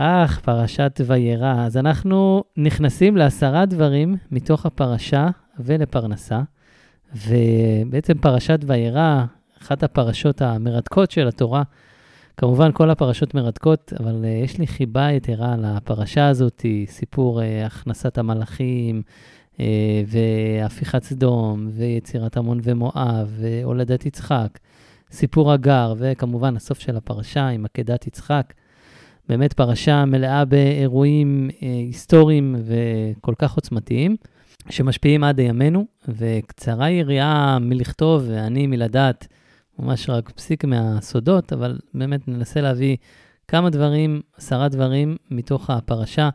אך, פרשת וירא. אז אנחנו נכנסים לעשרה דברים מתוך הפרשה ולפרנסה. ובעצם פרשת וירא, אחת הפרשות המרתקות של התורה, כמובן כל הפרשות מרתקות, אבל uh, יש לי חיבה יתרה לפרשה הזאת, סיפור uh, הכנסת המלאכים, uh, והפיכת סדום, ויצירת עמון ומואב, והולדת יצחק, סיפור הגר, וכמובן הסוף של הפרשה עם עקדת יצחק. באמת פרשה מלאה באירועים אה, היסטוריים וכל כך עוצמתיים, שמשפיעים עד ימינו, וקצרה יריעה מלכתוב ואני מלדעת ממש רק פסיק מהסודות, אבל באמת ננסה להביא כמה דברים, עשרה דברים מתוך הפרשה,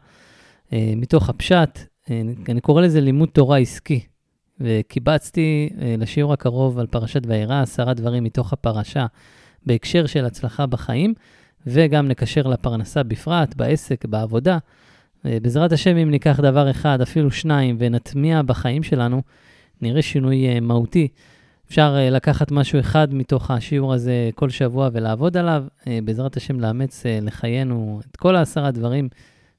אה, מתוך הפשט. אה, אני קורא לזה לימוד תורה עסקי, וקיבצתי אה, לשיעור הקרוב על פרשת וירא עשרה דברים מתוך הפרשה בהקשר של הצלחה בחיים. וגם נקשר לפרנסה בפרט, בעסק, בעבודה. בעזרת השם, אם ניקח דבר אחד, אפילו שניים, ונטמיע בחיים שלנו, נראה שינוי אה, מהותי. אפשר אה, לקחת משהו אחד מתוך השיעור הזה כל שבוע ולעבוד עליו, אה, בעזרת השם לאמץ לחיינו את כל העשרה דברים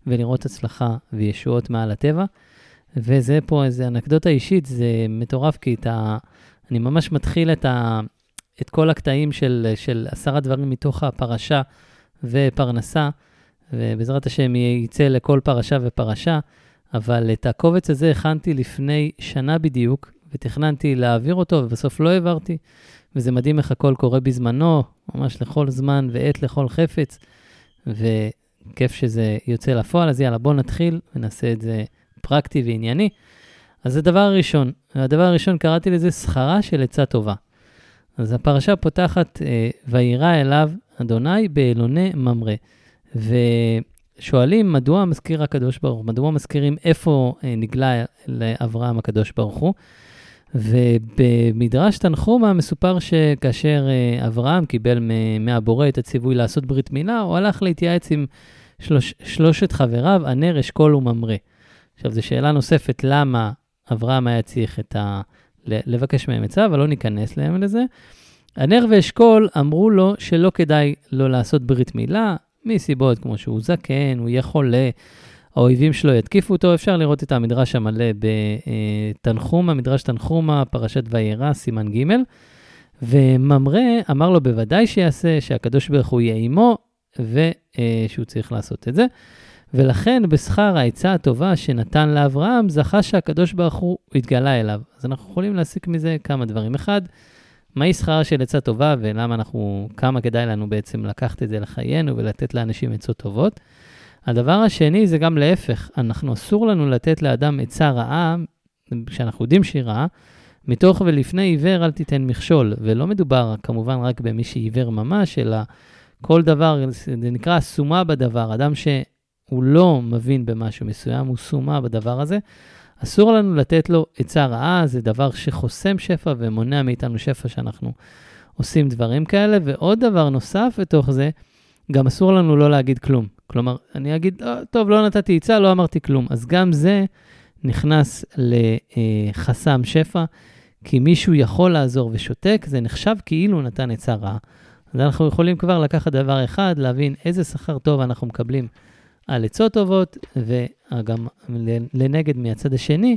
ולראות הצלחה וישועות מעל הטבע. וזה פה איזה אנקדוטה אישית, זה מטורף, כי ה... אני ממש מתחיל את, ה... את כל הקטעים של, של עשרה דברים מתוך הפרשה ופרנסה, ובעזרת השם יצא לכל פרשה ופרשה, אבל את הקובץ הזה הכנתי לפני שנה בדיוק, ותכננתי להעביר אותו, ובסוף לא העברתי, וזה מדהים איך הכל קורה בזמנו, ממש לכל זמן ועת לכל חפץ, וכיף שזה יוצא לפועל, אז יאללה, בואו נתחיל ונעשה את זה פרקטי וענייני. אז הדבר הראשון, הדבר הראשון קראתי לזה סחרה של עצה טובה. אז הפרשה פותחת, אה, וירא אליו אדוני באלוני ממרא. ושואלים מדוע מזכיר הקדוש ברוך הוא, מדוע מזכירים איפה אה, נגלה לאברהם הקדוש ברוך הוא. ובמדרש תנחומה מסופר שכאשר אה, אברהם קיבל מהבורא את הציווי לעשות ברית מילה, הוא הלך להתייעץ עם שלוש, שלושת חבריו, הנר, אשכול וממרא. עכשיו, זו שאלה נוספת, למה אברהם היה צריך את ה... לבקש מהם עצה, אבל לא ניכנס להם לזה. הנר ואשכול אמרו לו שלא כדאי לו לעשות ברית מילה, מסיבות כמו שהוא זקן, הוא יהיה חולה, האויבים שלו יתקיפו אותו, אפשר לראות את המדרש המלא בתנחומה, מדרש תנחומה, פרשת וירא, סימן ג', וממרא אמר לו בוודאי שיעשה, שהקדוש ברוך הוא יהיה עמו, ושהוא צריך לעשות את זה. ולכן בשכר העצה הטובה שנתן לאברהם, זכה שהקדוש ברוך הוא התגלה אליו. אז אנחנו יכולים להסיק מזה כמה דברים. אחד, מהי שכרה של עצה טובה ולמה אנחנו, כמה כדאי לנו בעצם לקחת את זה לחיינו ולתת לאנשים עצות טובות. הדבר השני זה גם להפך, אנחנו אסור לנו לתת לאדם עצה רעה, כשאנחנו יודעים שהיא רעה, מתוך ולפני עיוור אל תיתן מכשול, ולא מדובר כמובן רק במי שעיוור ממש, אלא כל דבר, זה נקרא סומה בדבר, אדם שהוא לא מבין במשהו מסוים, הוא סומה בדבר הזה. אסור לנו לתת לו עצה רעה, זה דבר שחוסם שפע ומונע מאיתנו שפע שאנחנו עושים דברים כאלה. ועוד דבר נוסף בתוך זה, גם אסור לנו לא להגיד כלום. כלומר, אני אגיד, אה, טוב, לא נתתי עצה, לא אמרתי כלום. אז גם זה נכנס לחסם שפע, כי מישהו יכול לעזור ושותק, זה נחשב כאילו נתן עצה רעה. אז אנחנו יכולים כבר לקחת דבר אחד, להבין איזה שכר טוב אנחנו מקבלים על עצות טובות, וגם לנגד מהצד השני,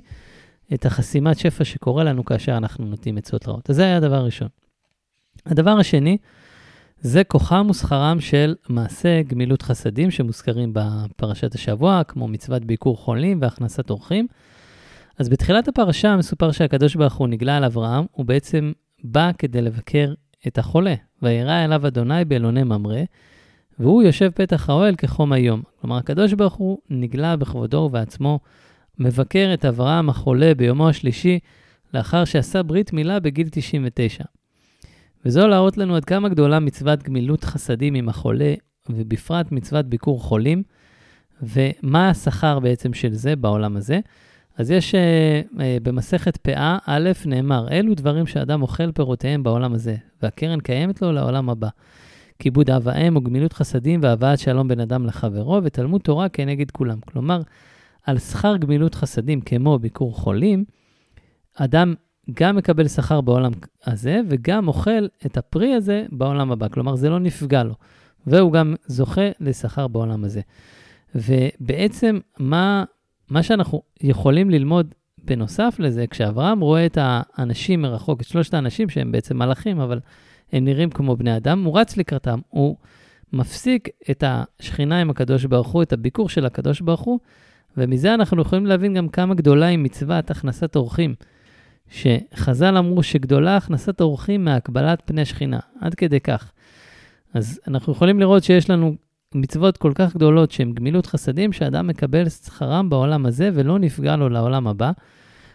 את החסימת שפע שקורה לנו כאשר אנחנו נותנים עצות רעות. אז זה היה הדבר הראשון. הדבר השני, זה כוחם ושכרם של מעשה גמילות חסדים שמוזכרים בפרשת השבוע, כמו מצוות ביקור חולים והכנסת אורחים. אז בתחילת הפרשה מסופר שהקדוש ברוך הוא נגלה על אברהם, הוא בעצם בא כדי לבקר את החולה. וירא אליו אדוני באלוני ממרא, והוא יושב פתח האוהל כחום היום. כלומר, הקדוש ברוך הוא נגלה בכבודו ובעצמו, מבקר את אברהם החולה ביומו השלישי, לאחר שעשה ברית מילה בגיל 99. וזו להראות לנו עד כמה גדולה מצוות גמילות חסדים עם החולה, ובפרט מצוות ביקור חולים, ומה השכר בעצם של זה בעולם הזה. אז יש uh, uh, במסכת פאה, א', נאמר, אלו דברים שאדם אוכל פירותיהם בעולם הזה, והקרן קיימת לו לעולם הבא. כיבוד אב האם וגמילות חסדים והבאת שלום בין אדם לחברו, ותלמוד תורה כנגד כולם. כלומר, על שכר גמילות חסדים כמו ביקור חולים, אדם גם מקבל שכר בעולם הזה וגם אוכל את הפרי הזה בעולם הבא. כלומר, זה לא נפגע לו. והוא גם זוכה לשכר בעולם הזה. ובעצם מה, מה שאנחנו יכולים ללמוד בנוסף לזה, כשאברהם רואה את האנשים מרחוק, את שלושת האנשים שהם בעצם מלאכים, אבל הם נראים כמו בני אדם, הוא רץ לקראתם, הוא מפסיק את השכינה עם הקדוש ברוך הוא, את הביקור של הקדוש ברוך הוא, ומזה אנחנו יכולים להבין גם כמה גדולה היא מצוות הכנסת אורחים. שחז"ל אמרו שגדולה הכנסת אורחים מהקבלת פני שכינה, עד כדי כך. אז אנחנו יכולים לראות שיש לנו מצוות כל כך גדולות שהן גמילות חסדים, שאדם מקבל שכרם בעולם הזה ולא נפגע לו לעולם הבא.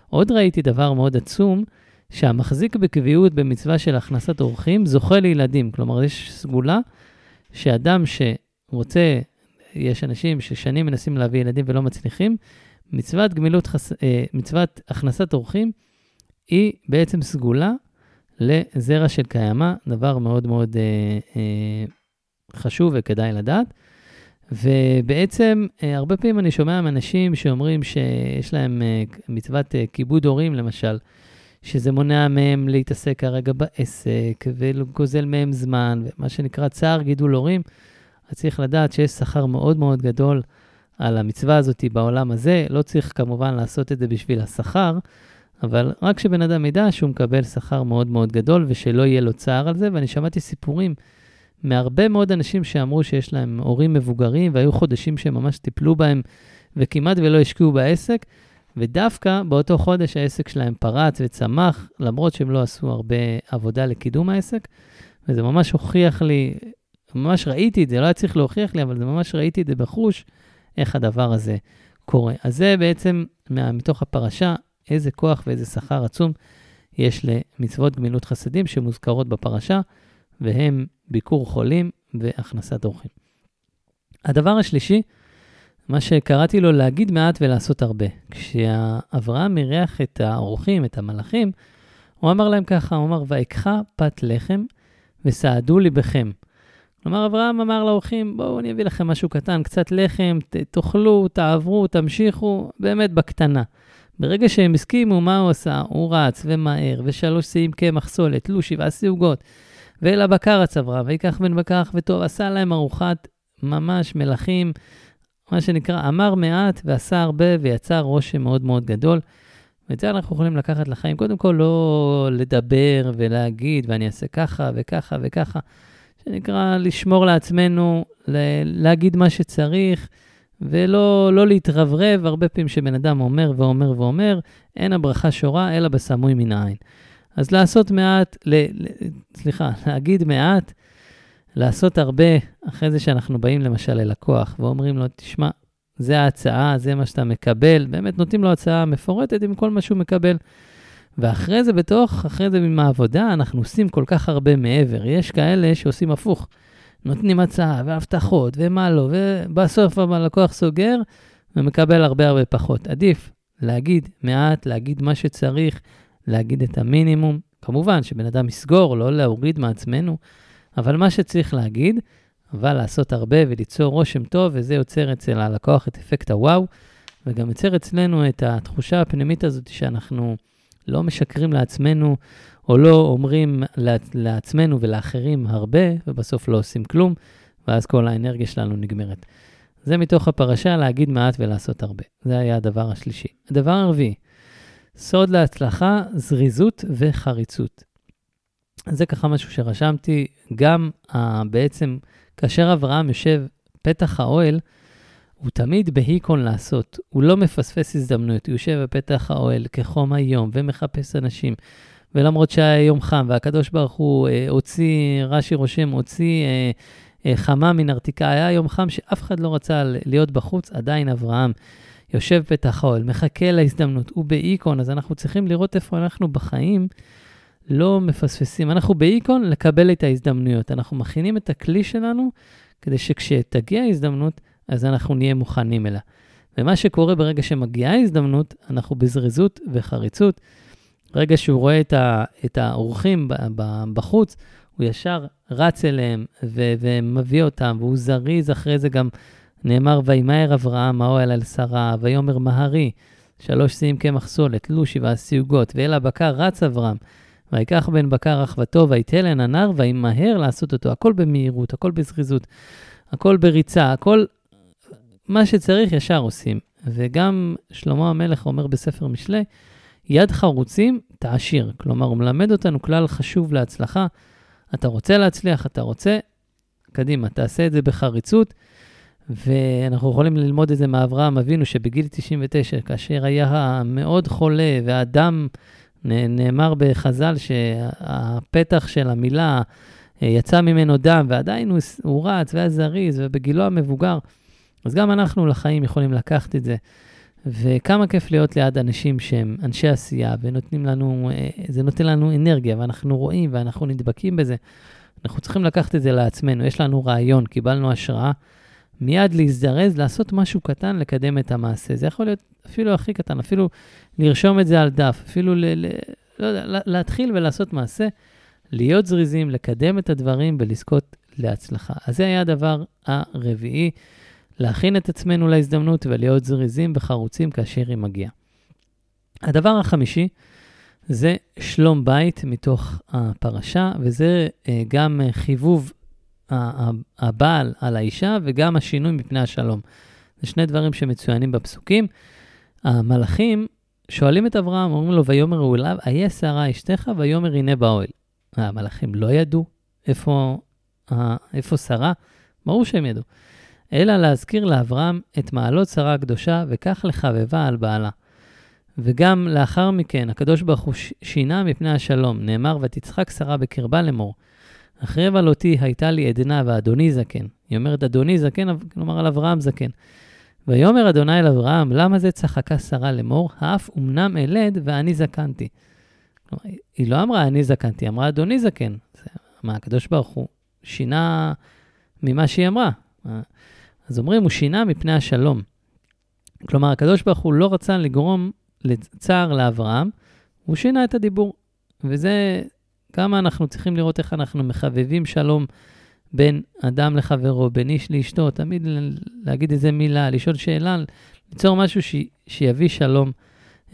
עוד ראיתי דבר מאוד עצום, שהמחזיק בקביעות במצווה של הכנסת אורחים זוכה לילדים. כלומר, יש סגולה שאדם שרוצה, יש אנשים ששנים מנסים להביא ילדים ולא מצליחים, מצוות גמילות, חס... אה, מצוות הכנסת אורחים היא בעצם סגולה לזרע של קיימא, דבר מאוד מאוד אה, אה, חשוב וכדאי לדעת. ובעצם, אה, הרבה פעמים אני שומע מאנשים שאומרים שיש להם אה, מצוות אה, כיבוד הורים, למשל, שזה מונע מהם להתעסק כרגע בעסק, וגוזל מהם זמן, ומה שנקרא צער גידול הורים. אז צריך לדעת שיש שכר מאוד מאוד גדול על המצווה הזאת בעולם הזה. לא צריך כמובן לעשות את זה בשביל השכר, אבל רק שבן אדם ידע שהוא מקבל שכר מאוד מאוד גדול ושלא יהיה לו צער על זה, ואני שמעתי סיפורים מהרבה מאוד אנשים שאמרו שיש להם הורים מבוגרים והיו חודשים שהם ממש טיפלו בהם וכמעט ולא השקיעו בעסק, ודווקא באותו חודש העסק שלהם פרץ וצמח, למרות שהם לא עשו הרבה עבודה לקידום העסק, וזה ממש הוכיח לי, ממש ראיתי את זה, לא היה צריך להוכיח לי, אבל זה ממש ראיתי את זה בחוש, איך הדבר הזה קורה. אז זה בעצם מתוך הפרשה, איזה כוח ואיזה שכר עצום יש למצוות גמילות חסדים שמוזכרות בפרשה, והם ביקור חולים והכנסת אורחים. הדבר השלישי, מה שקראתי לו להגיד מעט ולעשות הרבה. כשאברהם אירח את האורחים, את המלאכים, הוא אמר להם ככה, הוא אמר, ואקחה פת לחם וסעדו ליבכם. כלומר, אברהם אמר לאורחים, בואו אני אביא לכם משהו קטן, קצת לחם, תאכלו, תעברו, תמשיכו, באמת בקטנה. ברגע שהם הסכימו, מה הוא עשה? הוא רץ ומהר, ושלוש שיאים קמח סולת, לו שבעה סיוגות, ואל הבקר הצברה, ויקח בן בקר וטוב, עשה להם ארוחת ממש מלכים, מה שנקרא, אמר מעט ועשה הרבה ויצר רושם מאוד מאוד גדול. ואת זה אנחנו יכולים לקחת לחיים. קודם כל, לא לדבר ולהגיד, ואני אעשה ככה וככה וככה, שנקרא לשמור לעצמנו, להגיד מה שצריך. ולא לא להתרברב, הרבה פעמים שבן אדם אומר ואומר ואומר, אין הברכה שורה אלא בסמוי מן העין. אז לעשות מעט, ל, ל, סליחה, להגיד מעט, לעשות הרבה, אחרי זה שאנחנו באים למשל ללקוח ואומרים לו, תשמע, זה ההצעה, זה מה שאתה מקבל, באמת נותנים לו הצעה מפורטת עם כל מה שהוא מקבל. ואחרי זה בתוך, אחרי זה עם העבודה, אנחנו עושים כל כך הרבה מעבר. יש כאלה שעושים הפוך. נותנים הצעה והבטחות ומה לא, ובסוף הלקוח סוגר ומקבל הרבה הרבה פחות. עדיף להגיד מעט, להגיד מה שצריך, להגיד את המינימום. כמובן שבן אדם יסגור, לא להוריד מעצמנו, אבל מה שצריך להגיד, אבל לעשות הרבה וליצור רושם טוב, וזה יוצר אצל הלקוח את אפקט הוואו, וגם יוצר אצלנו את התחושה הפנימית הזאת שאנחנו לא משקרים לעצמנו או לא אומרים לעצמנו ולאחרים הרבה, ובסוף לא עושים כלום, ואז כל האנרגיה שלנו נגמרת. זה מתוך הפרשה, להגיד מעט ולעשות הרבה. זה היה הדבר השלישי. הדבר הרביעי, סוד להצלחה, זריזות וחריצות. זה ככה משהו שרשמתי, גם uh, בעצם כאשר אברהם יושב פתח האוהל, הוא תמיד בהיקון לעשות, הוא לא מפספס הזדמנויות, הוא יושב בפתח האוהל כחום היום ומחפש אנשים. ולמרות שהיה יום חם, והקדוש ברוך הוא אה, הוציא, רש"י רושם, הוציא אה, אה, חמה מן ארתיקה, היה יום חם שאף אחד לא רצה להיות בחוץ, עדיין אברהם יושב פתח האוהל, מחכה להזדמנות, הוא באיקון, אז אנחנו צריכים לראות איפה אנחנו בחיים לא מפספסים. אנחנו באיקון לקבל את ההזדמנויות, אנחנו מכינים את הכלי שלנו כדי שכשתגיע ההזדמנות, אז אנחנו נהיה מוכנים אליה. ומה שקורה ברגע שמגיעה ההזדמנות, אנחנו בזריזות וחריצות. ברגע שהוא רואה את, האורחים בחוץ, הוא ישר רץ אליהם ו- ומביא אותם, והוא זריז אחרי זה גם, נאמר, וימהר אברהם האוהל על שרה, ויאמר מהרי, שלוש שיאים קמח סולת, לו שבעה סיוגות, ואל הבקר רץ אברהם, ויקח בן בקר אחוותו, ויתן לן הנער, וימהר לעשות אותו. הכל במהירות, הכל בזריזות, הכל בריצה, הכל מה שצריך ישר עושים. וגם שלמה המלך אומר בספר משלי, יד חרוצים תעשיר. כלומר, הוא מלמד אותנו כלל חשוב להצלחה. אתה רוצה להצליח, אתה רוצה, קדימה, תעשה את זה בחריצות. ואנחנו יכולים ללמוד את זה מאברהם אבינו, שבגיל 99, כאשר היה מאוד חולה והדם, נאמר בחז"ל שהפתח של המילה אה, יצא ממנו דם, ועדיין הוא, הוא רץ והיה זריז, ובגילו המבוגר. אז גם אנחנו לחיים יכולים לקחת את זה. וכמה כיף להיות ליד אנשים שהם אנשי עשייה, ונותנים לנו, אה, זה נותן לנו אנרגיה, ואנחנו רואים ואנחנו נדבקים בזה. אנחנו צריכים לקחת את זה לעצמנו. יש לנו רעיון, קיבלנו השראה, מיד להזדרז, לעשות משהו קטן, לקדם את המעשה. זה יכול להיות אפילו הכי קטן, אפילו לרשום את זה על דף, אפילו ל, ל, לא יודע, להתחיל ולעשות מעשה, להיות זריזים, לקדם את הדברים ולזכות להצלחה. אז זה היה הדבר הרביעי. להכין את עצמנו להזדמנות ולהיות זריזים וחרוצים כאשר היא מגיעה. הדבר החמישי זה שלום בית מתוך הפרשה, וזה אה, גם חיבוב הבעל על האישה וגם השינוי מפני השלום. זה שני דברים שמצוינים בפסוקים. המלאכים שואלים את אברהם, אומרים לו, ויאמר אליו, איה שרה אשתך, ויאמר הנה באוהל. המלאכים לא ידעו איפה, איפה שרה? ברור שהם ידעו. אלא להזכיר לאברהם את מעלות שרה הקדושה, וכך לחבבה על בעלה. וגם לאחר מכן, הקדוש ברוך הוא שינה מפני השלום, נאמר, ותצחק שרה בקרבה לאמור. החרב על אותי הייתה לי עדנה ואדוני זקן. היא אומרת, אדוני זקן, כלומר על אברהם זקן. ויאמר אדוני אל אברהם, למה זה צחקה שרה לאמור, האף אמנם אלד ואני זקנתי. כלומר, היא לא אמרה אני זקנתי, היא אמרה אדוני זקן. מה, הקדוש ברוך הוא שינה ממה שהיא אמרה. אז אומרים, הוא שינה מפני השלום. כלומר, הקדוש ברוך הוא לא רצה לגרום לצער לאברהם, הוא שינה את הדיבור. וזה כמה אנחנו צריכים לראות איך אנחנו מחבבים שלום בין אדם לחברו, בין איש לאשתו, תמיד להגיד איזה מילה, לשאול שאלה, ליצור משהו ש, שיביא שלום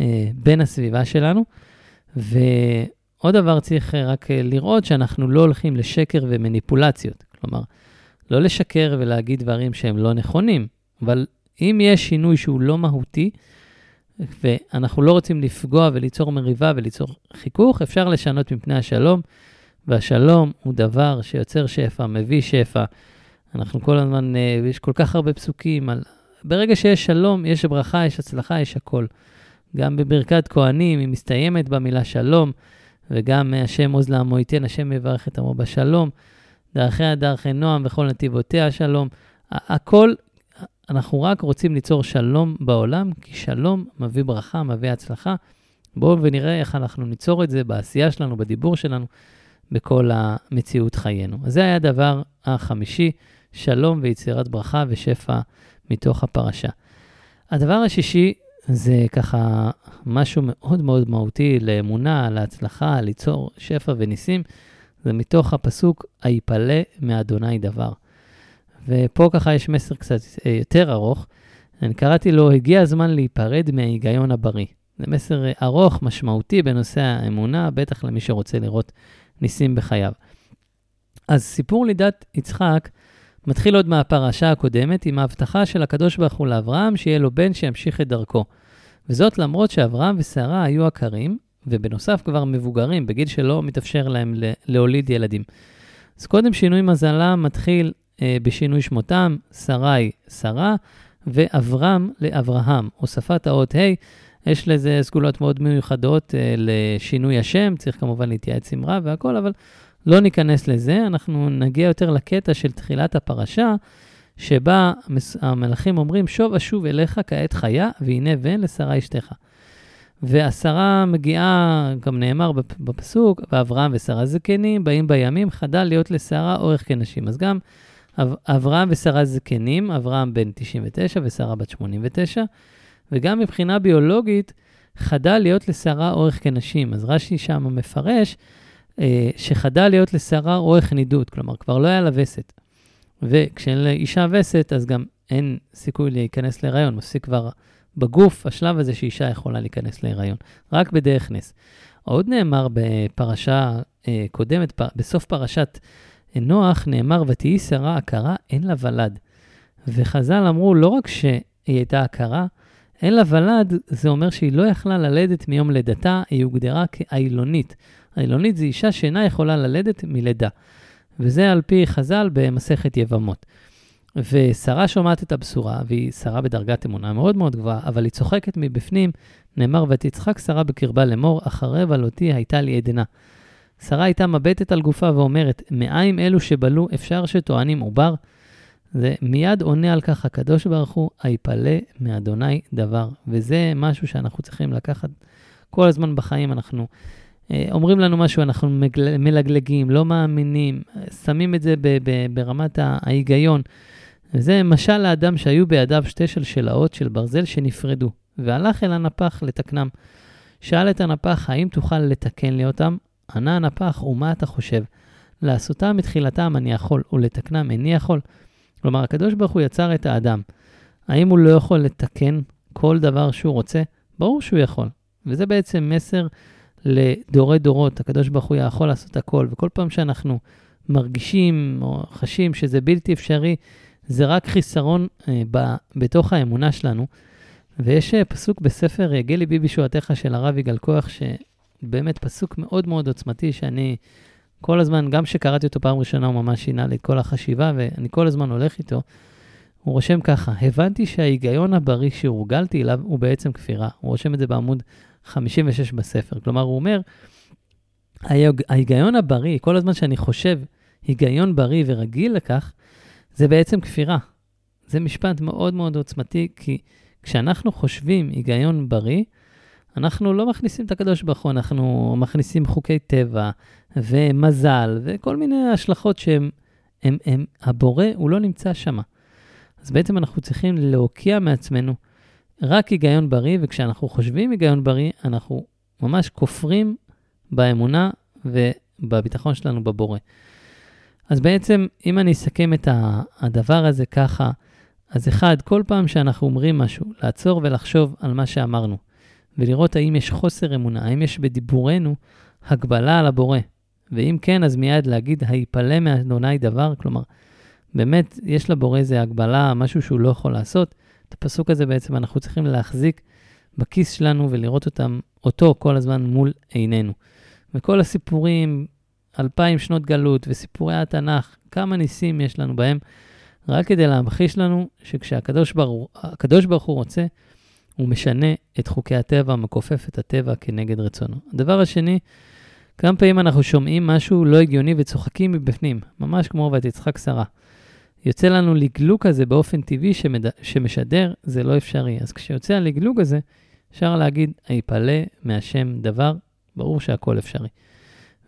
אה, בין הסביבה שלנו. ועוד דבר צריך רק אה, לראות שאנחנו לא הולכים לשקר ומניפולציות. כלומר, לא לשקר ולהגיד דברים שהם לא נכונים, אבל אם יש שינוי שהוא לא מהותי, ואנחנו לא רוצים לפגוע וליצור מריבה וליצור חיכוך, אפשר לשנות מפני השלום, והשלום הוא דבר שיוצר שפע, מביא שפע. אנחנו כל הזמן, אה, יש כל כך הרבה פסוקים על... ברגע שיש שלום, יש ברכה, יש הצלחה, יש הכל. גם בברכת כהנים, היא מסתיימת במילה שלום, וגם השם עוז לעמו ייתן, השם יברך את עמו בשלום. דרכיה דרכי נועם וכל נתיבותיה שלום. הכל, אנחנו רק רוצים ליצור שלום בעולם, כי שלום מביא ברכה, מביא הצלחה. בואו ונראה איך אנחנו ניצור את זה בעשייה שלנו, בדיבור שלנו, בכל המציאות חיינו. אז זה היה הדבר החמישי, שלום ויצירת ברכה ושפע מתוך הפרשה. הדבר השישי זה ככה משהו מאוד מאוד מהותי לאמונה, להצלחה, ליצור שפע וניסים. זה מתוך הפסוק, היפלא מאדוני דבר. ופה ככה יש מסר קצת אה, יותר ארוך. אני קראתי לו, הגיע הזמן להיפרד מההיגיון הבריא. זה מסר אה, ארוך, משמעותי בנושא האמונה, בטח למי שרוצה לראות ניסים בחייו. אז סיפור לידת יצחק מתחיל עוד מהפרשה הקודמת עם ההבטחה של הקדוש ברוך הוא לאברהם שיהיה לו בן שימשיך את דרכו. וזאת למרות שאברהם ושרה היו עקרים, ובנוסף כבר מבוגרים, בגיל שלא מתאפשר להם להוליד ילדים. אז קודם שינוי מזלם מתחיל בשינוי שמותם, שרי, שרה, ואברהם לאברהם. הוספת האות ה', יש לזה סגולות מאוד מיוחדות אה, לשינוי השם, צריך כמובן להתייעץ עם רב והכל, אבל לא ניכנס לזה, אנחנו נגיע יותר לקטע של תחילת הפרשה, שבה המלאכים אומרים, שוב אשוב אליך כעת חיה, והנה בן לשרה אשתך. והשרה מגיעה, גם נאמר בפסוק, ואברהם ושרה זקנים, באים בימים, חדל להיות לשרה אורך כנשים. אז גם אברהם ושרה זקנים, אברהם בן 99 ושרה בת 89, וגם מבחינה ביולוגית, חדל להיות לשרה אורך כנשים. אז רש"י שם מפרש אה, שחדל להיות לשרה אורך נידות, כלומר, כבר לא היה לה וסת. וכשאין לאישה וסת, אז גם אין סיכוי להיכנס להיריון, מפסיק כבר בגוף, השלב הזה שאישה יכולה להיכנס להיריון, רק בדרך נס. עוד נאמר בפרשה אה, קודמת, פ, בסוף פרשת נוח, נאמר, ותהי שרה עקרה, אין לה ולד. וחז"ל אמרו, לא רק שהיא הייתה עקרה, אין לה ולד, זה אומר שהיא לא יכלה ללדת מיום לידתה, היא הוגדרה כאילונית. אילונית זו אישה שאינה יכולה ללדת מלידה. וזה על פי חז"ל במסכת יבמות. ושרה שומעת את הבשורה, והיא שרה בדרגת אמונה מאוד מאוד גבוהה, אבל היא צוחקת מבפנים, נאמר, ותצחק שרה בקרבה לאמור, אחרי בלותי הייתה לי עדנה. שרה הייתה מבטת על גופה ואומרת, מאיים אלו שבלו אפשר שטוענים עובר? זה מיד עונה על כך הקדוש ברוך הוא, היפלא מאדוני דבר. וזה משהו שאנחנו צריכים לקחת כל הזמן בחיים. אנחנו אה, אומרים לנו משהו, אנחנו מגל, מלגלגים, לא מאמינים, שמים את זה ב, ב, ברמת ההיגיון. וזה משל לאדם שהיו בידיו שתי שלשלאות של ברזל שנפרדו, והלך אל הנפח לתקנם. שאל את הנפח, האם תוכל לתקן לי אותם? ענה הנפח, ומה אתה חושב? לעשותם מתחילתם אני יכול, ולתקנם איני יכול. כלומר, הקדוש ברוך הוא יצר את האדם. האם הוא לא יכול לתקן כל דבר שהוא רוצה? ברור שהוא יכול. וזה בעצם מסר לדורי דורות. הקדוש ברוך הוא יכול לעשות הכל, וכל פעם שאנחנו מרגישים או חשים שזה בלתי אפשרי, זה רק חיסרון אה, ב, בתוך האמונה שלנו. ויש אה, פסוק בספר אה, גלי בי בישועתך של הרב יגאל כוח, שבאמת פסוק מאוד מאוד עוצמתי, שאני כל הזמן, גם כשקראתי אותו פעם ראשונה, הוא ממש שינה לי את כל החשיבה, ואני כל הזמן הולך איתו. הוא רושם ככה, הבנתי שההיגיון הבריא שהורגלתי אליו הוא בעצם כפירה. הוא רושם את זה בעמוד 56 בספר. כלומר, הוא אומר, ההיגיון הבריא, כל הזמן שאני חושב היגיון בריא ורגיל לכך, זה בעצם כפירה. זה משפט מאוד מאוד עוצמתי, כי כשאנחנו חושבים היגיון בריא, אנחנו לא מכניסים את הקדוש ברוך הוא, אנחנו מכניסים חוקי טבע ומזל וכל מיני השלכות שהם, הם, הם, הבורא, הוא לא נמצא שם. אז בעצם אנחנו צריכים להוקיע מעצמנו רק היגיון בריא, וכשאנחנו חושבים היגיון בריא, אנחנו ממש כופרים באמונה ובביטחון שלנו בבורא. אז בעצם, אם אני אסכם את הדבר הזה ככה, אז אחד, כל פעם שאנחנו אומרים משהו, לעצור ולחשוב על מה שאמרנו, ולראות האם יש חוסר אמונה, האם יש בדיבורנו הגבלה על הבורא. ואם כן, אז מיד להגיד, היפלא מאדוני דבר, כלומר, באמת, יש לבורא איזה הגבלה, משהו שהוא לא יכול לעשות. את הפסוק הזה בעצם אנחנו צריכים להחזיק בכיס שלנו ולראות אותם, אותו כל הזמן מול עינינו. וכל הסיפורים, אלפיים שנות גלות וסיפורי התנ"ך, כמה ניסים יש לנו בהם, רק כדי להמחיש לנו שכשהקדוש ברוך, ברוך הוא רוצה, הוא משנה את חוקי הטבע, מכופף את הטבע כנגד רצונו. הדבר השני, כמה פעמים אנחנו שומעים משהו לא הגיוני וצוחקים מבפנים, ממש כמו ותצחק שרה. יוצא לנו לגלוג כזה באופן טבעי שמד... שמשדר, זה לא אפשרי. אז כשיוצא הלגלוג הזה, אפשר להגיד, היפלא מהשם דבר, ברור שהכל אפשרי.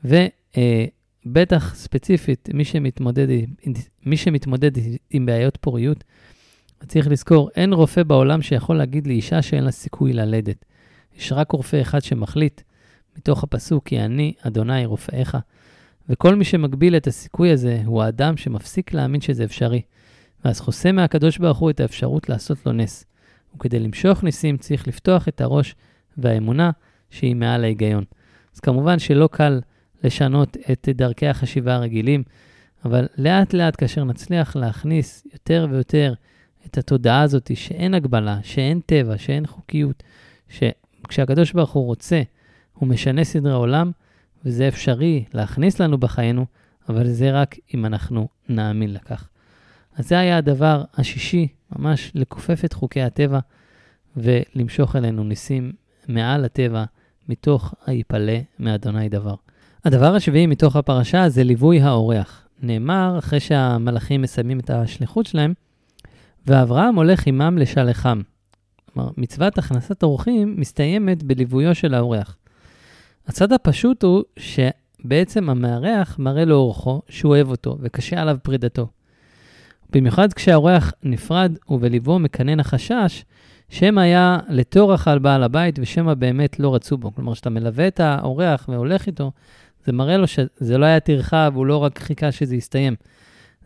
ובטח אה, ספציפית, מי שמתמודד, מי שמתמודד עם בעיות פוריות, צריך לזכור, אין רופא בעולם שיכול להגיד לאישה שאין לה סיכוי ללדת. יש רק רופא אחד שמחליט, מתוך הפסוק, כי אני, אדוני רופאיך. וכל מי שמגביל את הסיכוי הזה הוא האדם שמפסיק להאמין שזה אפשרי. ואז חוסם מהקדוש ברוך הוא את האפשרות לעשות לו נס. וכדי למשוך ניסים צריך לפתוח את הראש והאמונה שהיא מעל ההיגיון. אז כמובן שלא קל לשנות את דרכי החשיבה הרגילים, אבל לאט לאט כאשר נצליח להכניס יותר ויותר את התודעה הזאת שאין הגבלה, שאין טבע, שאין חוקיות, שכשהקדוש ברוך הוא רוצה, הוא משנה סדרי עולם, וזה אפשרי להכניס לנו בחיינו, אבל זה רק אם אנחנו נאמין לכך. אז זה היה הדבר השישי, ממש לכופף את חוקי הטבע ולמשוך אלינו ניסים מעל הטבע, מתוך היפלא מאדוני דבר. הדבר השביעי מתוך הפרשה זה ליווי האורח. נאמר, אחרי שהמלאכים מסיימים את השליחות שלהם, ואברהם הולך עמם לשלחם. כלומר, מצוות הכנסת אורחים מסתיימת בליוויו של האורח. הצד הפשוט הוא שבעצם המארח מראה לאורחו שהוא אוהב אותו וקשה עליו פרידתו. במיוחד כשהאורח נפרד ובליבו מקנן החשש שמא היה לטורח על בעל הבית ושמא באמת לא רצו בו. כלומר, כשאתה מלווה את האורח והולך איתו, זה מראה לו שזה לא היה טרחה והוא לא רק חיכה שזה יסתיים.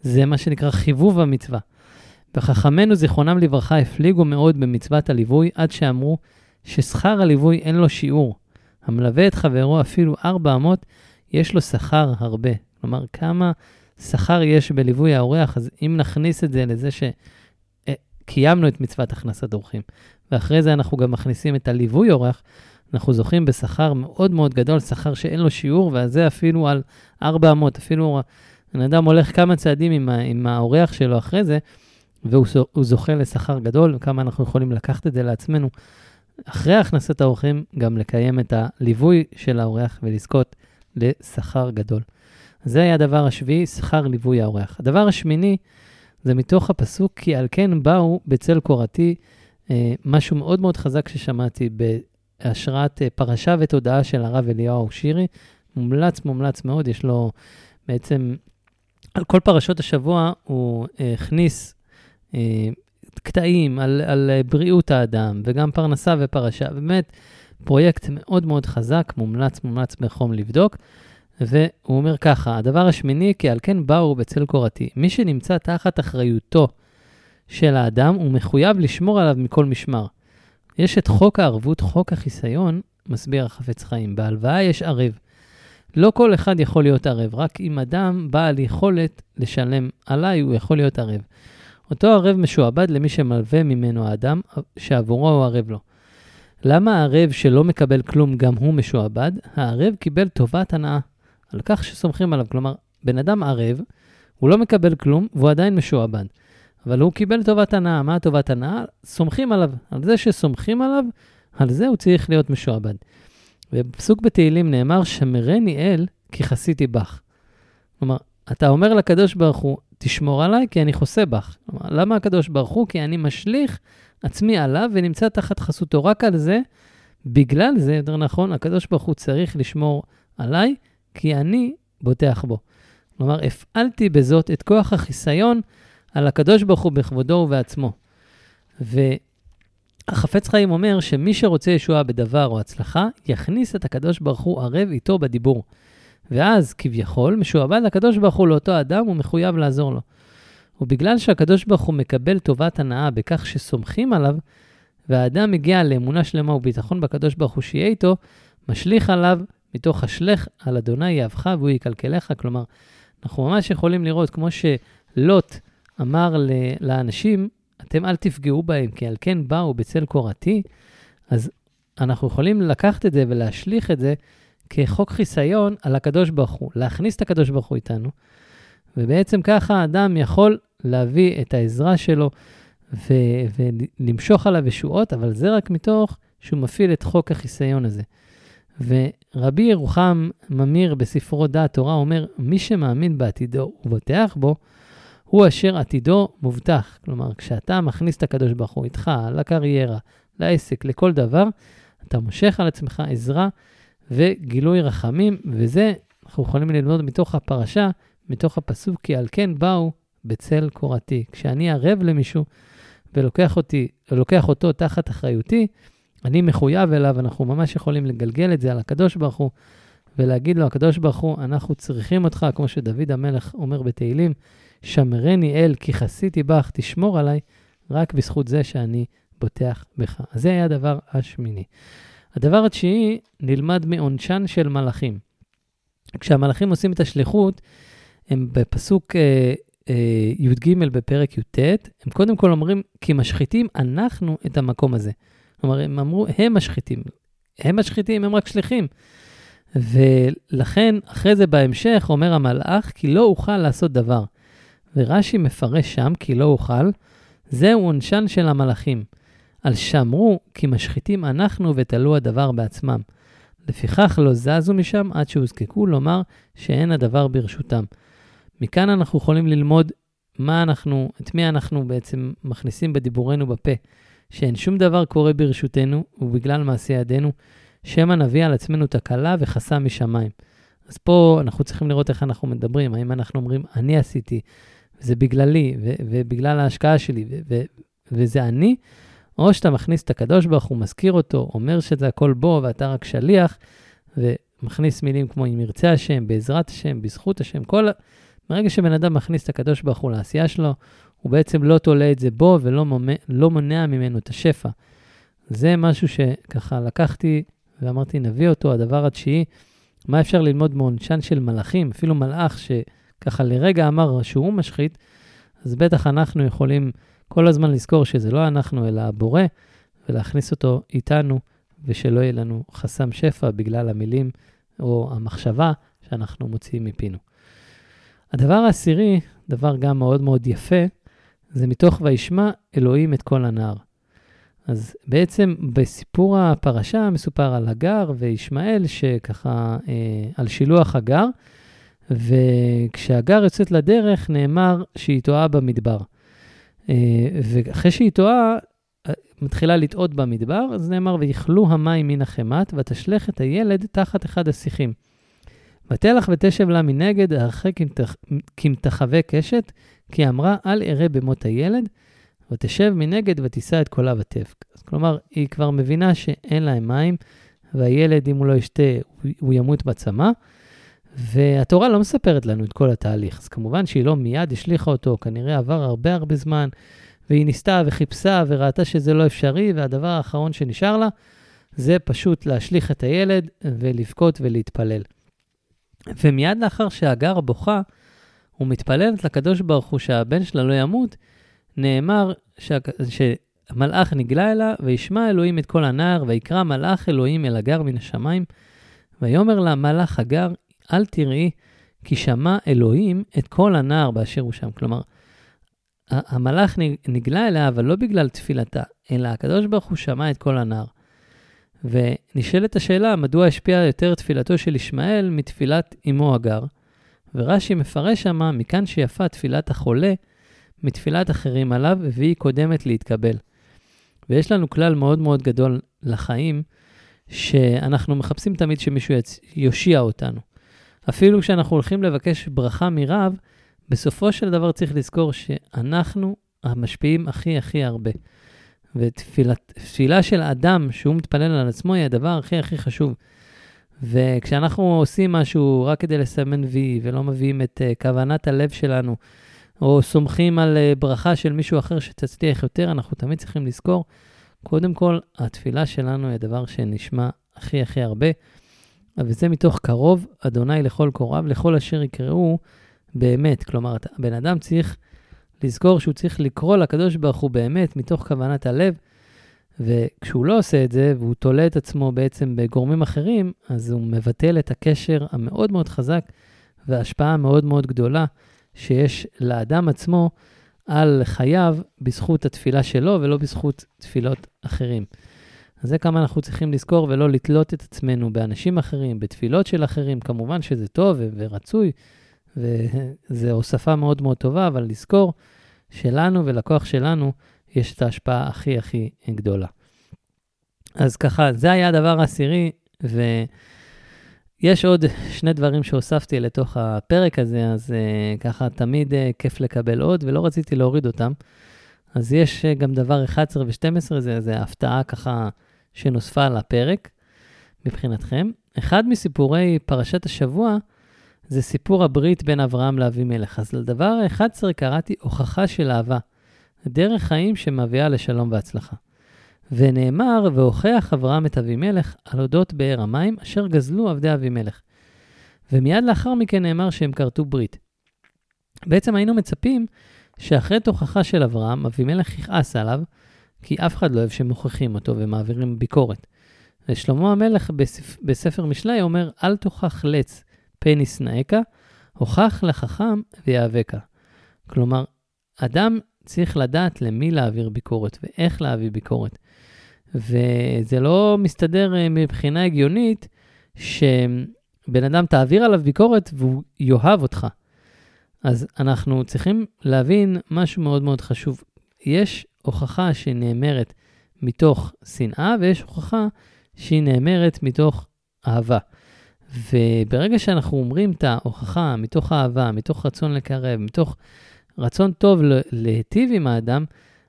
זה מה שנקרא חיבוב המצווה. וחכמינו זיכרונם לברכה הפליגו מאוד במצוות הליווי עד שאמרו ששכר הליווי אין לו שיעור. המלווה את חברו אפילו ארבע אמות, יש לו שכר הרבה. כלומר, כמה שכר יש בליווי האורח, אז אם נכניס את זה לזה שקיימנו את מצוות הכנסת אורחים, ואחרי זה אנחנו גם מכניסים את הליווי אורח, אנחנו זוכים בשכר מאוד מאוד גדול, שכר שאין לו שיעור, וזה אפילו על 400, אפילו בן אדם הולך כמה צעדים עם, עם האורח שלו אחרי זה, והוא זוכה לשכר גדול, וכמה אנחנו יכולים לקחת את זה לעצמנו. אחרי הכנסת האורחים, גם לקיים את הליווי של האורח ולזכות לשכר גדול. זה היה הדבר השביעי, שכר ליווי האורח. הדבר השמיני, זה מתוך הפסוק, כי על כן באו בצל קורתי, אה, משהו מאוד מאוד חזק ששמעתי בהשראת אה, פרשה ותודעה של הרב אליהו שירי. מומלץ, מומלץ מאוד, יש לו בעצם, על כל פרשות השבוע הוא אה, הכניס קטעים על, על בריאות האדם, וגם פרנסה ופרשה. באמת, פרויקט מאוד מאוד חזק, מומלץ, מומלץ בחום לבדוק. והוא אומר ככה, הדבר השמיני, כי על כן באו בצל קורתי. מי שנמצא תחת אחריותו של האדם, הוא מחויב לשמור עליו מכל משמר. יש את חוק הערבות, חוק החיסיון, מסביר החפץ חיים. בהלוואה יש ערב. לא כל אחד יכול להיות ערב, רק אם אדם בעל יכולת לשלם עליי, הוא יכול להיות ערב. אותו ערב משועבד למי שמלווה ממנו האדם שעבורו הוא ערב לו. למה הערב שלא מקבל כלום גם הוא משועבד? הערב קיבל טובת הנאה, על כך שסומכים עליו. כלומר, בן אדם ערב, הוא לא מקבל כלום והוא עדיין משועבד. אבל הוא קיבל טובת הנאה. מה טובת הנאה? סומכים עליו. על זה שסומכים עליו, על זה הוא צריך להיות משועבד. ובפסוק בתהילים נאמר, שמרני אל כי חסיתי בך. כלומר, אתה אומר לקדוש ברוך הוא, תשמור עליי כי אני חוסה בך. כלומר, למה הקדוש ברוך הוא? כי אני משליך עצמי עליו ונמצא תחת חסותו. רק על זה, בגלל זה, יותר נכון, הקדוש ברוך הוא צריך לשמור עליי, כי אני בוטח בו. כלומר, הפעלתי בזאת את כוח החיסיון על הקדוש ברוך הוא בכבודו ובעצמו. והחפץ חיים אומר שמי שרוצה ישועה בדבר או הצלחה, יכניס את הקדוש ברוך הוא ערב איתו בדיבור. ואז כביכול משועבד הקדוש ברוך הוא לאותו אדם, הוא מחויב לעזור לו. ובגלל שהקדוש ברוך הוא מקבל טובת הנאה בכך שסומכים עליו, והאדם מגיע לאמונה שלמה וביטחון בקדוש ברוך הוא שיהיה איתו, משליך עליו מתוך השלך על אדוני יאהבך והוא יקלקלך. כלומר, אנחנו ממש יכולים לראות, כמו שלוט אמר לאנשים, אתם אל תפגעו בהם, כי על כן באו בצל קורתי, אז אנחנו יכולים לקחת את זה ולהשליך את זה כחוק חיסיון על הקדוש ברוך הוא, להכניס את הקדוש ברוך הוא איתנו, ובעצם ככה האדם יכול להביא את העזרה שלו ו- ולמשוך עליו ישועות, אבל זה רק מתוך שהוא מפעיל את חוק החיסיון הזה. ורבי ירוחם ממיר בספרו דעת תורה אומר, מי שמאמין בעתידו ובוטח בו, הוא אשר עתידו מובטח. כלומר, כשאתה מכניס את הקדוש ברוך הוא איתך, לקריירה, לעסק, לכל דבר, אתה מושך על עצמך עזרה וגילוי רחמים, וזה אנחנו יכולים ללמוד מתוך הפרשה, מתוך הפסוק, כי על כן באו בצל קורתי. כשאני ערב למישהו ולוקח אותי, לוקח אותו תחת אחריותי, אני מחויב אליו, אנחנו ממש יכולים לגלגל את זה על הקדוש ברוך הוא ולהגיד לו, הקדוש ברוך הוא, אנחנו צריכים אותך, כמו שדוד המלך אומר בתהילים, שמרני אל, כי חסיתי בך, תשמור עליי, רק בזכות זה שאני בוטח בך. אז זה היה הדבר השמיני. הדבר התשיעי, נלמד מעונשן של מלאכים. כשהמלאכים עושים את השליחות, הם בפסוק אה, אה, י"ג בפרק י"ט, הם קודם כל אומרים, כי משחיתים אנחנו את המקום הזה. כלומר, הם אמרו, הם משחיתים. הם משחיתים, הם רק שליחים. ולכן, אחרי זה בהמשך, אומר המלאך, כי לא אוכל לעשות דבר. ורש"י מפרש שם, כי לא אוכל, זהו עונשן של המלאכים. על שאמרו, כי משחיתים אנחנו ותלו הדבר בעצמם. לפיכך לא זזו משם עד שהוזקקו לומר שאין הדבר ברשותם. מכאן אנחנו יכולים ללמוד מה אנחנו, את מי אנחנו בעצם מכניסים בדיבורנו בפה. שאין שום דבר קורה ברשותנו ובגלל מעשי ידינו, שמא נביא על עצמנו תקלה וחסם משמיים. אז פה אנחנו צריכים לראות איך אנחנו מדברים, האם אנחנו אומרים, אני עשיתי, וזה בגללי, ו- ובגלל ההשקעה שלי, ו- ו- וזה אני, או שאתה מכניס את הקדוש ברוך הוא, מזכיר אותו, אומר שזה הכל בו ואתה רק שליח, ומכניס מילים כמו אם ירצה השם, בעזרת השם, בזכות השם, כל... ברגע שבן אדם מכניס את הקדוש ברוך הוא לעשייה שלו, הוא בעצם לא תולה את זה בו ולא מומע, לא מונע ממנו את השפע. זה משהו שככה לקחתי ואמרתי, נביא אותו, הדבר התשיעי, מה אפשר ללמוד מעונשן של מלאכים, אפילו מלאך שככה לרגע אמר שהוא משחית, אז בטח אנחנו יכולים כל הזמן לזכור שזה לא אנחנו, אלא הבורא, ולהכניס אותו איתנו, ושלא יהיה לנו חסם שפע בגלל המילים או המחשבה שאנחנו מוציאים מפינו. הדבר העשירי, דבר גם מאוד מאוד יפה, זה מתוך וישמע אלוהים את כל הנער. אז בעצם בסיפור הפרשה מסופר על הגר וישמעאל, שככה, אה, על שילוח הגר, וכשהגר יוצאת לדרך נאמר שהיא טועה במדבר. אה, ואחרי שהיא טועה, אה, מתחילה לטעות במדבר, אז נאמר, ויכלו המים מן החמת, ותשלך את הילד תחת אחד השיחים. ותלך ותשב לה מנגד, הרחק כמתחווה קשת, כי אמרה, אל אראה במות הילד, ותשב מנגד ותישא את קולה ותבק. אז כלומר, היא כבר מבינה שאין להם מים, והילד, אם הוא לא ישתה, הוא ימות בצמא. והתורה לא מספרת לנו את כל התהליך. אז כמובן שהיא לא מיד השליכה אותו, כנראה עבר הרבה הרבה זמן, והיא ניסתה וחיפשה וראתה שזה לא אפשרי, והדבר האחרון שנשאר לה זה פשוט להשליך את הילד ולבכות ולהתפלל. ומיד לאחר שהגר בוכה ומתפללת לקדוש ברוך הוא שהבן שלה לא ימות, נאמר שה... שהמלאך נגלה אליה, וישמע אלוהים את כל הנער, ויקרא מלאך אלוהים אל הגר מן השמיים, ויאמר לה מלאך הגר, אל תראי, כי שמע אלוהים את כל הנער באשר הוא שם. כלומר, המלאך נגלה אליה, אבל לא בגלל תפילתה, אלא הקדוש ברוך הוא שמע את כל הנער. ונשאלת השאלה, מדוע השפיעה יותר תפילתו של ישמעאל מתפילת אמו הגר? ורש"י מפרש שמה, מכאן שיפה תפילת החולה מתפילת אחרים עליו, והיא קודמת להתקבל. ויש לנו כלל מאוד מאוד גדול לחיים, שאנחנו מחפשים תמיד שמישהו יושיע אותנו. אפילו כשאנחנו הולכים לבקש ברכה מרב, בסופו של דבר צריך לזכור שאנחנו המשפיעים הכי הכי הרבה. ותפילה של אדם שהוא מתפלל על עצמו היא הדבר הכי הכי חשוב. וכשאנחנו עושים משהו רק כדי לסמן וי ולא מביאים את uh, כוונת הלב שלנו, או סומכים על uh, ברכה של מישהו אחר שתצליח יותר, אנחנו תמיד צריכים לזכור, קודם כל, התפילה שלנו היא הדבר שנשמע הכי הכי הרבה. וזה מתוך קרוב, אדוני לכל קוריו, לכל אשר יקראו באמת. כלומר, הבן אדם צריך לזכור שהוא צריך לקרוא לקדוש ברוך הוא באמת, מתוך כוונת הלב, וכשהוא לא עושה את זה, והוא תולה את עצמו בעצם בגורמים אחרים, אז הוא מבטל את הקשר המאוד מאוד חזק וההשפעה המאוד מאוד גדולה שיש לאדם עצמו על חייו בזכות התפילה שלו ולא בזכות תפילות אחרים. אז זה כמה אנחנו צריכים לזכור ולא לתלות את עצמנו באנשים אחרים, בתפילות של אחרים. כמובן שזה טוב ורצוי, וזו הוספה מאוד מאוד טובה, אבל לזכור שלנו ולכוח שלנו יש את ההשפעה הכי הכי גדולה. אז ככה, זה היה הדבר העשירי, ויש עוד שני דברים שהוספתי לתוך הפרק הזה, אז uh, ככה תמיד uh, כיף לקבל עוד, ולא רציתי להוריד אותם. אז יש uh, גם דבר 11 ו-12, זה, זה הפתעה ככה שנוספה לפרק מבחינתכם. אחד מסיפורי פרשת השבוע זה סיפור הברית בין אברהם לאבימלך. אז לדבר ה-11 קראתי הוכחה של אהבה, דרך חיים שמביאה לשלום והצלחה. ונאמר, והוכח אברהם את אבימלך על אודות באר המים אשר גזלו עבדי אבימלך. ומיד לאחר מכן נאמר שהם כרתו ברית. בעצם היינו מצפים שאחרי תוכחה של אברהם, אבימלך יכעס עליו, כי אף אחד לא אוהב שמוכיחים אותו ומעבירים ביקורת. ושלמה המלך בספ... בספר משלי אומר, אל תוכח לץ פן ישנאך, הוכח לחכם ויאבקה. כלומר, אדם צריך לדעת למי להעביר ביקורת ואיך להעביר ביקורת. וזה לא מסתדר אה, מבחינה הגיונית שבן אדם תעביר עליו ביקורת והוא יאהב אותך. אז אנחנו צריכים להבין משהו מאוד מאוד חשוב. יש הוכחה שהיא נאמרת מתוך שנאה, ויש הוכחה שהיא נאמרת מתוך אהבה. וברגע שאנחנו אומרים את ההוכחה מתוך אהבה, מתוך רצון לקרב, מתוך רצון טוב להיטיב עם האדם,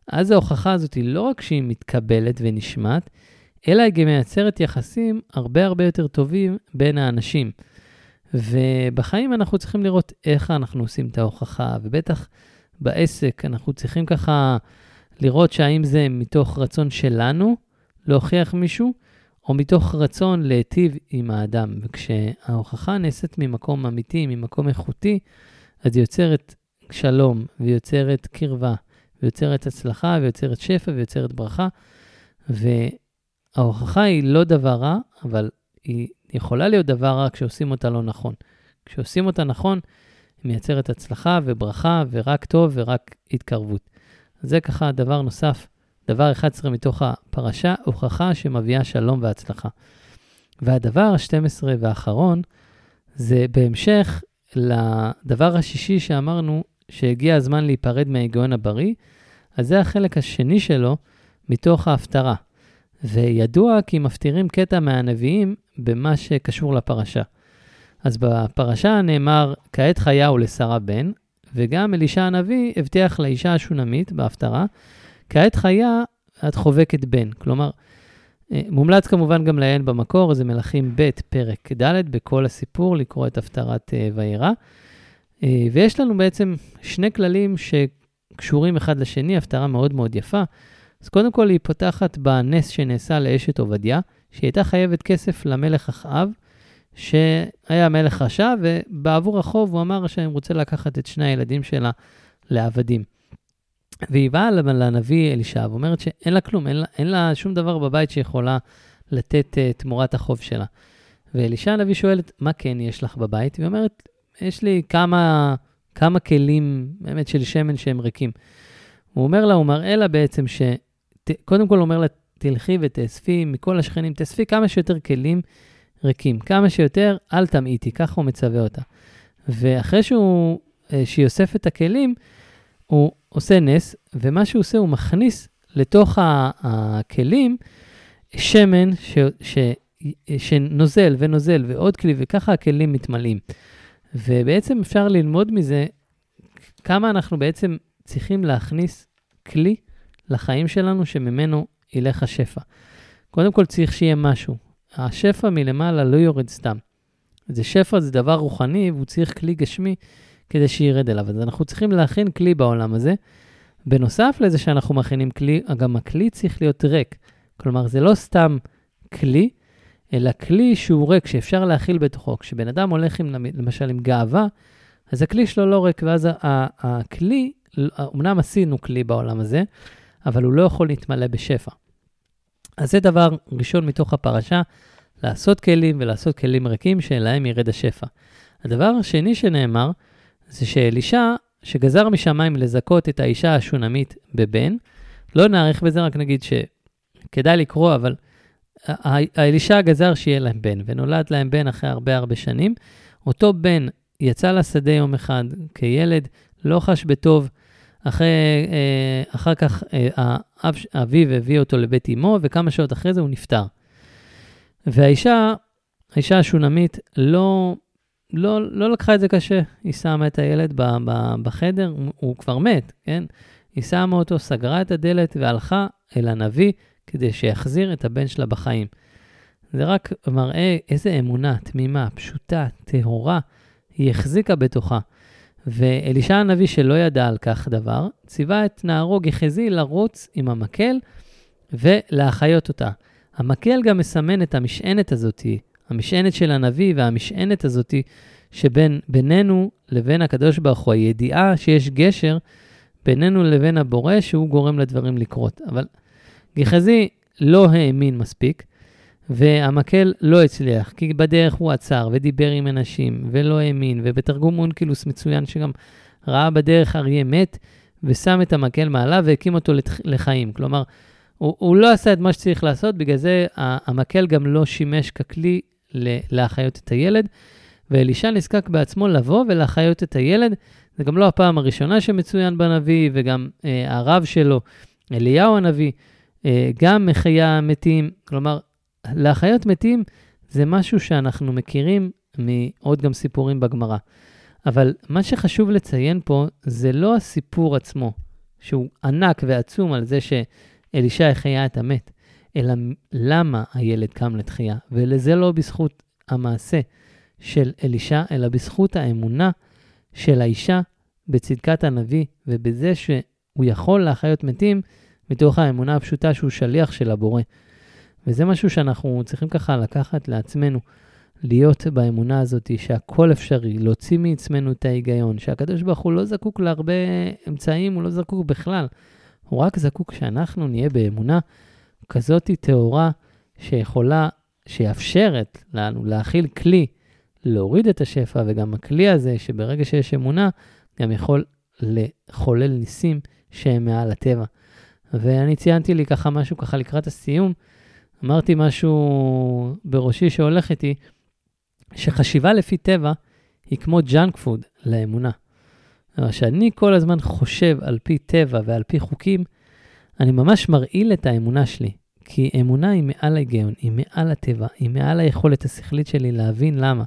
אז ההוכחה הזאת היא לא רק שהיא מתקבלת ונשמעת, אלא היא גם מייצרת יחסים הרבה הרבה יותר טובים בין האנשים. ובחיים אנחנו צריכים לראות איך אנחנו עושים את ההוכחה, ובטח בעסק אנחנו צריכים ככה לראות שהאם זה מתוך רצון שלנו להוכיח מישהו, או מתוך רצון להיטיב עם האדם. וכשההוכחה נעשית ממקום אמיתי, ממקום איכותי, אז היא יוצרת שלום, ויוצרת קרבה, ויוצרת הצלחה, ויוצרת שפע, ויוצרת ברכה. וההוכחה היא לא דבר רע, אבל היא יכולה להיות דבר רע כשעושים אותה לא נכון. כשעושים אותה נכון, היא מייצרת הצלחה וברכה ורק טוב ורק התקרבות. זה ככה דבר נוסף, דבר 11 מתוך הפרשה, הוכחה שמביאה שלום והצלחה. והדבר ה-12 והאחרון, זה בהמשך לדבר השישי שאמרנו, שהגיע הזמן להיפרד מההיגיון הבריא, אז זה החלק השני שלו מתוך ההפטרה. וידוע כי מפטירים קטע מהנביאים במה שקשור לפרשה. אז בפרשה נאמר, כעת חיה לשרה בן, וגם אלישע הנביא הבטיח לאישה השונמית בהפטרה, כעת חיה את חובקת בן. כלומר, אה, מומלץ כמובן גם לעיין במקור, זה מלכים ב', פרק ד', בכל הסיפור, לקרוא את הפטרת אה, וירא. אה, ויש לנו בעצם שני כללים שקשורים אחד לשני, הפטרה מאוד מאוד יפה. אז קודם כל היא פותחת בנס שנעשה לאשת עובדיה, שהיא הייתה חייבת כסף למלך אחאב, שהיה מלך רשע, ובעבור החוב הוא אמר שאני רוצה לקחת את שני הילדים שלה לעבדים. והיא באה לנביא אלישע ואומרת שאין לה כלום, אין לה, אין לה שום דבר בבית שיכולה לתת uh, תמורת החוב שלה. ואלישע הנביא שואלת, מה כן יש לך בבית? והיא אומרת, יש לי כמה, כמה כלים באמת של שמן שהם ריקים. הוא אומר לה, הוא מראה לה בעצם ש... קודם כל הוא אומר לה, תלכי ותאספי מכל השכנים, תאספי כמה שיותר כלים ריקים. כמה שיותר, אל תמעיטי, ככה הוא מצווה אותה. ואחרי שהוא, אה, שהיא אוספת את הכלים, הוא עושה נס, ומה שהוא עושה, הוא מכניס לתוך הכלים שמן ש, ש, שנוזל ונוזל ועוד כלי, וככה הכלים מתמלאים. ובעצם אפשר ללמוד מזה כמה אנחנו בעצם צריכים להכניס כלי לחיים שלנו שממנו ילך השפע. קודם כל צריך שיהיה משהו. השפע מלמעלה לא יורד סתם. זה שפע, זה דבר רוחני, והוא צריך כלי גשמי כדי שירד אליו. אז אנחנו צריכים להכין כלי בעולם הזה. בנוסף לזה שאנחנו מכינים כלי, גם הכלי צריך להיות ריק. כלומר, זה לא סתם כלי, אלא כלי שהוא ריק, שאפשר להכיל בתוכו. כשבן אדם הולך עם, למשל עם גאווה, אז הכלי שלו לא ריק, ואז הכלי, אמנם עשינו כלי בעולם הזה, אבל הוא לא יכול להתמלא בשפע. אז זה דבר ראשון מתוך הפרשה, לעשות כלים ולעשות כלים ריקים שאליהם ירד השפע. הדבר השני שנאמר, זה שאלישע, שגזר משמיים לזכות את האישה השונמית בבן, לא נאריך בזה, רק נגיד שכדאי לקרוא, אבל האלישע גזר שיהיה להם בן, ונולד להם בן אחרי הרבה הרבה שנים. אותו בן יצא לשדה יום אחד כילד, לא חש בטוב, אחרי, אה, אחר כך אה, אביו הביא אותו לבית אמו, וכמה שעות אחרי זה הוא נפטר. והאישה, האישה השונמית, לא, לא, לא לקחה את זה קשה. היא שמה את הילד ב, ב, בחדר, הוא, הוא כבר מת, כן? היא שמה אותו, סגרה את הדלת והלכה אל הנביא כדי שיחזיר את הבן שלה בחיים. זה רק מראה איזה אמונה תמימה, פשוטה, טהורה, היא החזיקה בתוכה. ואלישע הנביא, שלא ידע על כך דבר, ציווה את נערו גחזי לרוץ עם המקל ולהחיות אותה. המקל גם מסמן את המשענת הזאתי, המשענת של הנביא והמשענת הזאתי שבינינו לבין הקדוש ברוך הוא, הידיעה שיש גשר בינינו לבין הבורא שהוא גורם לדברים לקרות. אבל גחזי לא האמין מספיק, והמקל לא הצליח, כי בדרך הוא עצר ודיבר עם אנשים ולא האמין, ובתרגום אונקילוס מצוין שגם ראה בדרך אריה מת, ושם את המקל מעליו והקים אותו לחיים. כלומר, הוא, הוא לא עשה את מה שצריך לעשות, בגלל זה המקל גם לא שימש ככלי להחיות את הילד, ואלישע נזקק בעצמו לבוא ולהחיות את הילד. זה גם לא הפעם הראשונה שמצוין בנביא, וגם אה, הרב שלו, אליהו הנביא, אה, גם מחיה מתים. כלומר, להחיות מתים זה משהו שאנחנו מכירים מעוד גם סיפורים בגמרא. אבל מה שחשוב לציין פה זה לא הסיפור עצמו, שהוא ענק ועצום על זה שאלישע החיה את המת, אלא למה הילד קם לתחייה. ולזה לא בזכות המעשה של אלישע, אלא בזכות האמונה של האישה בצדקת הנביא ובזה שהוא יכול להחיות מתים מתוך האמונה הפשוטה שהוא שליח של הבורא. וזה משהו שאנחנו צריכים ככה לקחת לעצמנו, להיות באמונה הזאת שהכל אפשרי, להוציא מעצמנו את ההיגיון, שהקדוש ברוך הוא לא זקוק להרבה אמצעים, הוא לא זקוק בכלל. הוא רק זקוק שאנחנו נהיה באמונה כזאת טהורה שיכולה, שיאפשרת לנו להכיל כלי, להוריד את השפע, וגם הכלי הזה, שברגע שיש אמונה, גם יכול לחולל ניסים שהם מעל הטבע. ואני ציינתי לי ככה משהו ככה לקראת הסיום, אמרתי משהו בראשי שהולך איתי, שחשיבה לפי טבע היא כמו ג'אנק פוד לאמונה. אבל כשאני כל הזמן חושב על פי טבע ועל פי חוקים, אני ממש מרעיל את האמונה שלי. כי אמונה היא מעל ההיגיון, היא מעל הטבע, היא מעל היכולת השכלית שלי להבין למה.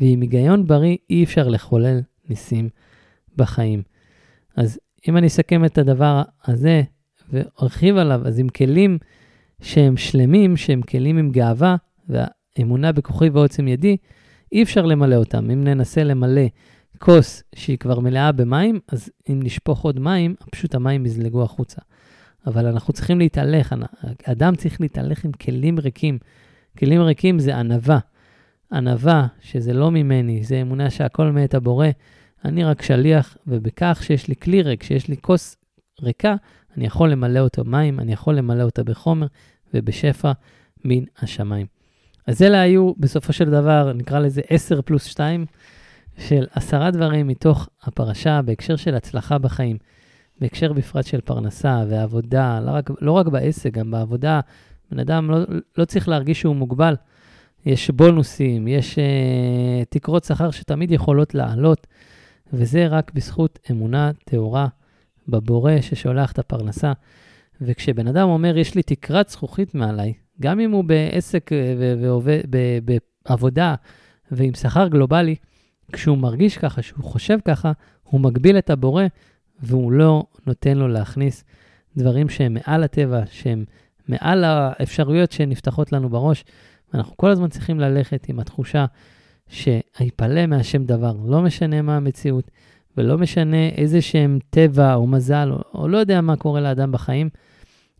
ועם היגיון בריא אי אפשר לחולל ניסים בחיים. אז אם אני אסכם את הדבר הזה וארחיב עליו, אז עם כלים שהם שלמים, שהם כלים עם גאווה, והאמונה בכוחי ועוצם ידי, אי אפשר למלא אותם. אם ננסה למלא כוס שהיא כבר מלאה במים, אז אם נשפוך עוד מים, פשוט המים יזלגו החוצה. אבל אנחנו צריכים להתהלך, אדם צריך להתהלך עם כלים ריקים. כלים ריקים זה ענווה. ענווה, שזה לא ממני, זה אמונה שהכל מאת הבורא, אני רק שליח, ובכך שיש לי כלי ריק, שיש לי כוס ריקה, אני יכול למלא אותו מים, אני יכול למלא אותה בחומר ובשפע מן השמיים. אז אלה היו בסופו של דבר, נקרא לזה 10 פלוס 2, של עשרה דברים מתוך הפרשה בהקשר של הצלחה בחיים, בהקשר בפרט של פרנסה ועבודה, לא רק, לא רק בעסק, גם בעבודה. בן אדם לא, לא צריך להרגיש שהוא מוגבל. יש בונוסים, יש uh, תקרות שכר שתמיד יכולות לעלות, וזה רק בזכות אמונה טהורה בבורא ששולח את הפרנסה. וכשבן אדם אומר, יש לי תקרת זכוכית מעליי, גם אם הוא בעסק אה, ועובד, בעבודה ועם שכר גלובלי, כשהוא מרגיש ככה, שהוא חושב ככה, הוא מגביל את הבורא והוא לא נותן לו להכניס דברים שהם מעל הטבע, שהם מעל האפשרויות שנפתחות לנו בראש. ואנחנו כל הזמן צריכים ללכת עם התחושה שיפלא מהשם דבר, לא משנה מה המציאות, ולא משנה איזה שהם טבע או מזל, או, או לא יודע מה קורה לאדם בחיים,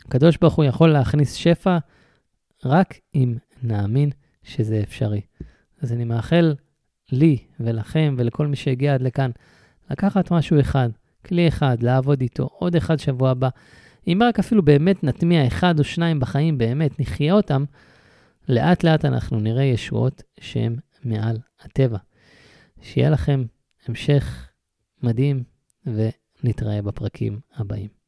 הקדוש ברוך הוא יכול להכניס שפע רק אם נאמין שזה אפשרי. אז אני מאחל לי ולכם ולכל מי שהגיע עד לכאן, לקחת משהו אחד, כלי אחד, לעבוד איתו, עוד אחד שבוע הבא. אם רק אפילו באמת נטמיע אחד או שניים בחיים, באמת נחיה אותם, לאט לאט אנחנו נראה ישועות שהן מעל הטבע. שיהיה לכם המשך מדהים ונתראה בפרקים הבאים.